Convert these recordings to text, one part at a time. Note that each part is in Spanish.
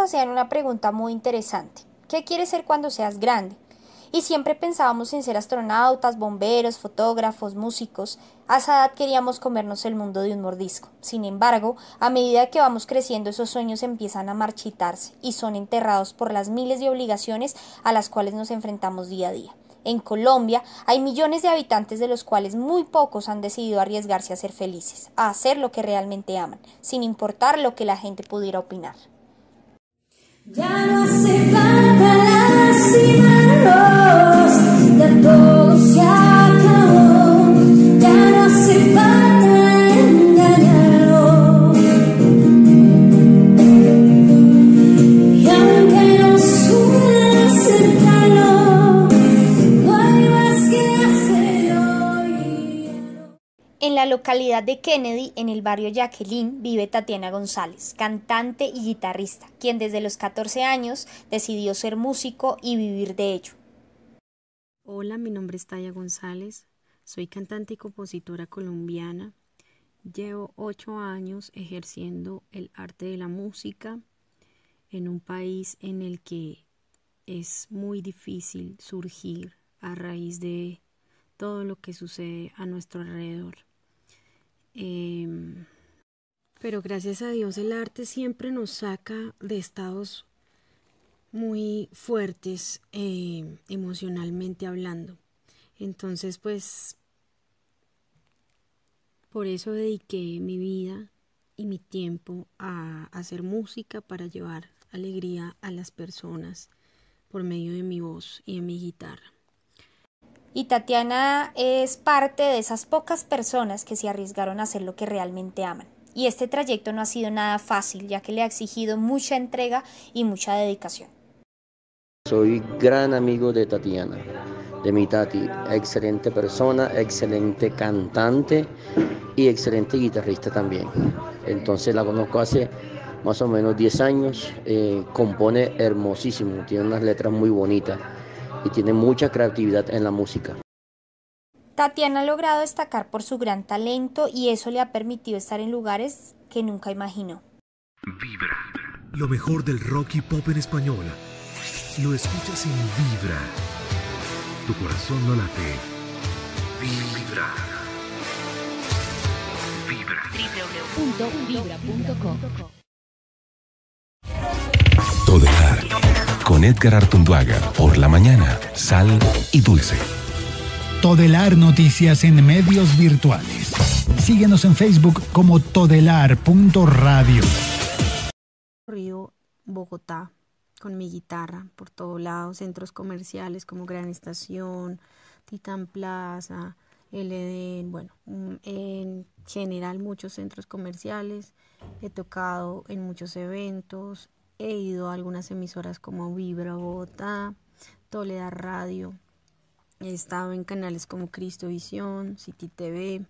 hacían una pregunta muy interesante. ¿Qué quieres ser cuando seas grande? Y siempre pensábamos en ser astronautas, bomberos, fotógrafos, músicos. A esa edad queríamos comernos el mundo de un mordisco. Sin embargo, a medida que vamos creciendo esos sueños empiezan a marchitarse y son enterrados por las miles de obligaciones a las cuales nos enfrentamos día a día. En Colombia hay millones de habitantes de los cuales muy pocos han decidido arriesgarse a ser felices, a hacer lo que realmente aman, sin importar lo que la gente pudiera opinar. Ya no hace falta localidad de Kennedy, en el barrio Jacqueline, vive Tatiana González, cantante y guitarrista, quien desde los 14 años decidió ser músico y vivir de ello. Hola, mi nombre es Taya González, soy cantante y compositora colombiana. Llevo ocho años ejerciendo el arte de la música en un país en el que es muy difícil surgir a raíz de todo lo que sucede a nuestro alrededor. Em, pero gracias a Dios el arte siempre nos saca de estados muy fuertes eh, emocionalmente hablando. Entonces, pues, por eso dediqué mi vida y mi tiempo a hacer música para llevar alegría a las personas por medio de mi voz y de mi guitarra. Y Tatiana es parte de esas pocas personas que se arriesgaron a hacer lo que realmente aman. Y este trayecto no ha sido nada fácil, ya que le ha exigido mucha entrega y mucha dedicación. Soy gran amigo de Tatiana, de mi Tati, excelente persona, excelente cantante y excelente guitarrista también. Entonces la conozco hace más o menos 10 años, eh, compone hermosísimo, tiene unas letras muy bonitas y tiene mucha creatividad en la música. Tatiana ha logrado destacar por su gran talento y eso le ha permitido estar en lugares que nunca imaginó. Vibra. Lo mejor del rock y pop en español lo escuchas en Vibra. Tu corazón no late. Vibra. Vibra. www.vibra.com Con Edgar Artunduaga. Por la mañana. Sal y dulce. Todelar Noticias en medios virtuales. Síguenos en Facebook como todelar.radio. Río Bogotá con mi guitarra por todos lados, centros comerciales como Gran Estación, Titan Plaza, El Edén, bueno, mm, en general muchos centros comerciales, he tocado en muchos eventos, he ido a algunas emisoras como Vibra Bogotá, Toledo Radio, he estado en canales como Cristo Visión, City TV.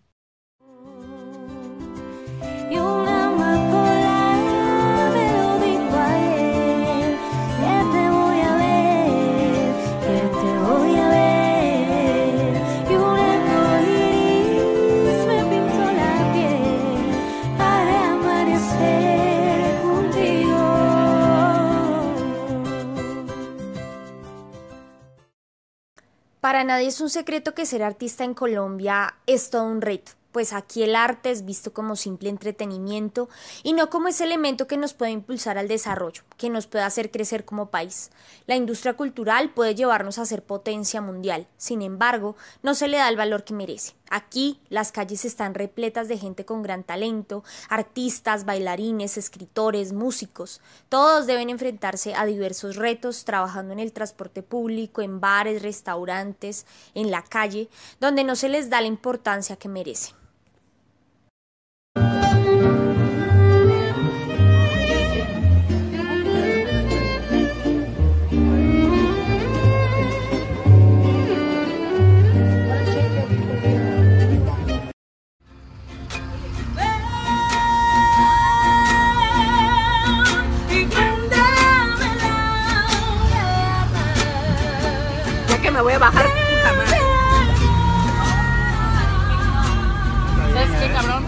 Para nadie es un secreto que ser artista en Colombia es todo un reto pues aquí el arte es visto como simple entretenimiento y no como ese elemento que nos puede impulsar al desarrollo, que nos puede hacer crecer como país. La industria cultural puede llevarnos a ser potencia mundial, sin embargo, no se le da el valor que merece. Aquí las calles están repletas de gente con gran talento, artistas, bailarines, escritores, músicos. Todos deben enfrentarse a diversos retos trabajando en el transporte público, en bares, restaurantes, en la calle, donde no se les da la importancia que merecen. Voy a bajar ¿Sabes qué, cabrón?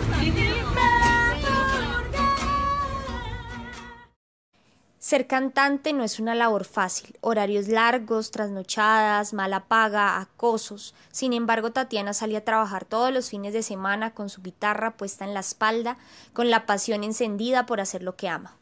Ser cantante no es una labor fácil, horarios largos, trasnochadas, mala paga, acosos. Sin embargo, Tatiana salía a trabajar todos los fines de semana con su guitarra puesta en la espalda, con la pasión encendida por hacer lo que ama.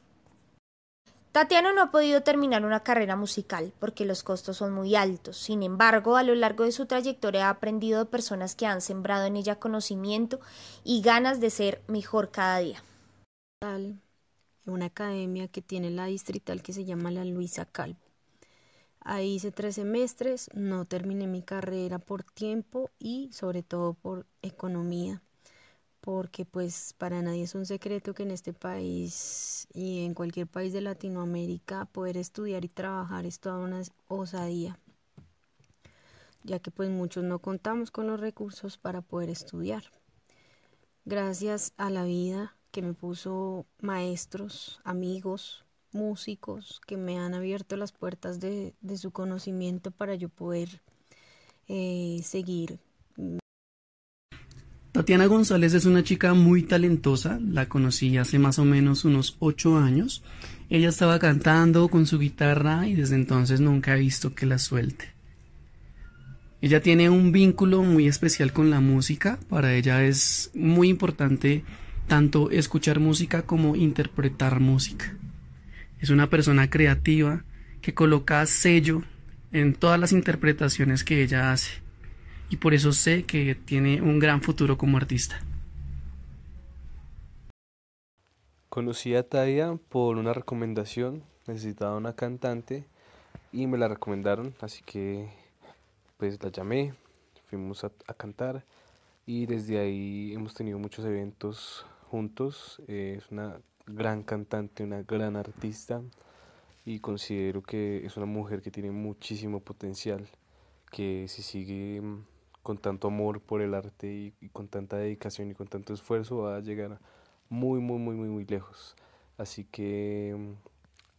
Tatiana no ha podido terminar una carrera musical porque los costos son muy altos. Sin embargo, a lo largo de su trayectoria ha aprendido de personas que han sembrado en ella conocimiento y ganas de ser mejor cada día. Una academia que tiene la distrital que se llama la Luisa Calvo. Ahí hice tres semestres, no terminé mi carrera por tiempo y sobre todo por economía porque pues para nadie es un secreto que en este país y en cualquier país de Latinoamérica poder estudiar y trabajar es toda una osadía, ya que pues muchos no contamos con los recursos para poder estudiar. Gracias a la vida que me puso maestros, amigos, músicos que me han abierto las puertas de, de su conocimiento para yo poder eh, seguir Tatiana González es una chica muy talentosa, la conocí hace más o menos unos ocho años. Ella estaba cantando con su guitarra y desde entonces nunca he visto que la suelte. Ella tiene un vínculo muy especial con la música, para ella es muy importante tanto escuchar música como interpretar música. Es una persona creativa que coloca sello en todas las interpretaciones que ella hace y por eso sé que tiene un gran futuro como artista. Conocí a Tadia por una recomendación, necesitaba una cantante y me la recomendaron, así que pues la llamé, fuimos a, cantar y desde ahí hemos tenido muchos eventos juntos. es una gran cantante, una gran artista y considero que es una mujer que tiene muchísimo potencial, que si sigue con tanto amor por el arte y, con tanta dedicación y con tanto esfuerzo va a llegar muy, muy, muy, muy, muy lejos. Así que,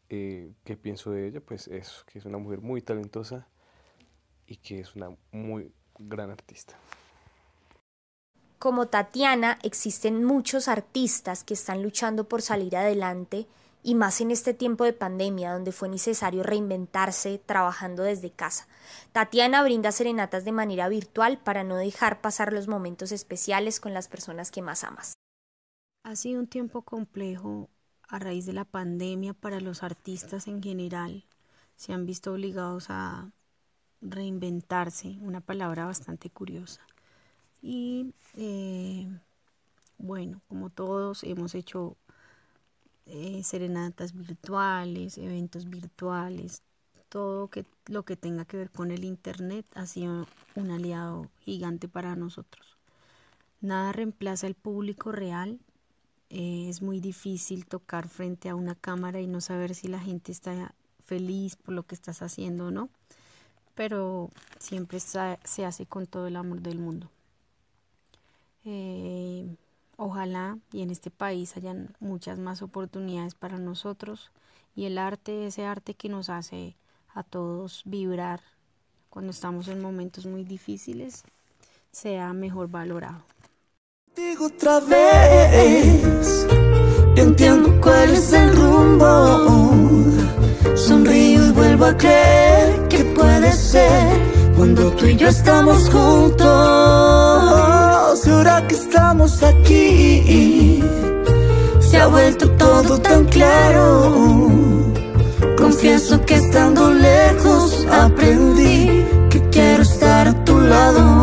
eh, ¿qué pienso de ella? Pues eso, que es una mujer muy talentosa y que es una muy gran artista. Como Tatiana, existen muchos artistas que están luchando por salir adelante y más en este tiempo de pandemia donde fue necesario reinventarse trabajando desde casa. Tatiana brinda serenatas de manera virtual para no dejar pasar los momentos especiales con las personas que más amas. Ha sido un tiempo complejo a raíz de la pandemia para los artistas en general. Se han visto obligados a reinventarse, una palabra bastante curiosa. Y eh, bueno, como todos hemos hecho eh, serenatas virtuales, eventos virtuales, todo lo que tenga que ver con el Internet ha sido un aliado gigante para nosotros. Nada reemplaza el público real. Eh, es muy difícil tocar frente a una cámara y no saber si la gente está feliz por lo que estás haciendo o no, pero siempre se hace con todo el amor del mundo. Eh, Ojalá y en este país hayan muchas más oportunidades para nosotros y el arte, ese arte que nos hace a todos vibrar cuando estamos en momentos muy difíciles, sea mejor valorado. Digo otra vez, entiendo cuál es el rumbo. Sonrío y vuelvo a creer que puede ser cuando tú y yo estamos juntos Será que estamos aquí. Se ha vuelto todo tan claro. Confieso que estando lejos aprendí que quiero estar a tu lado.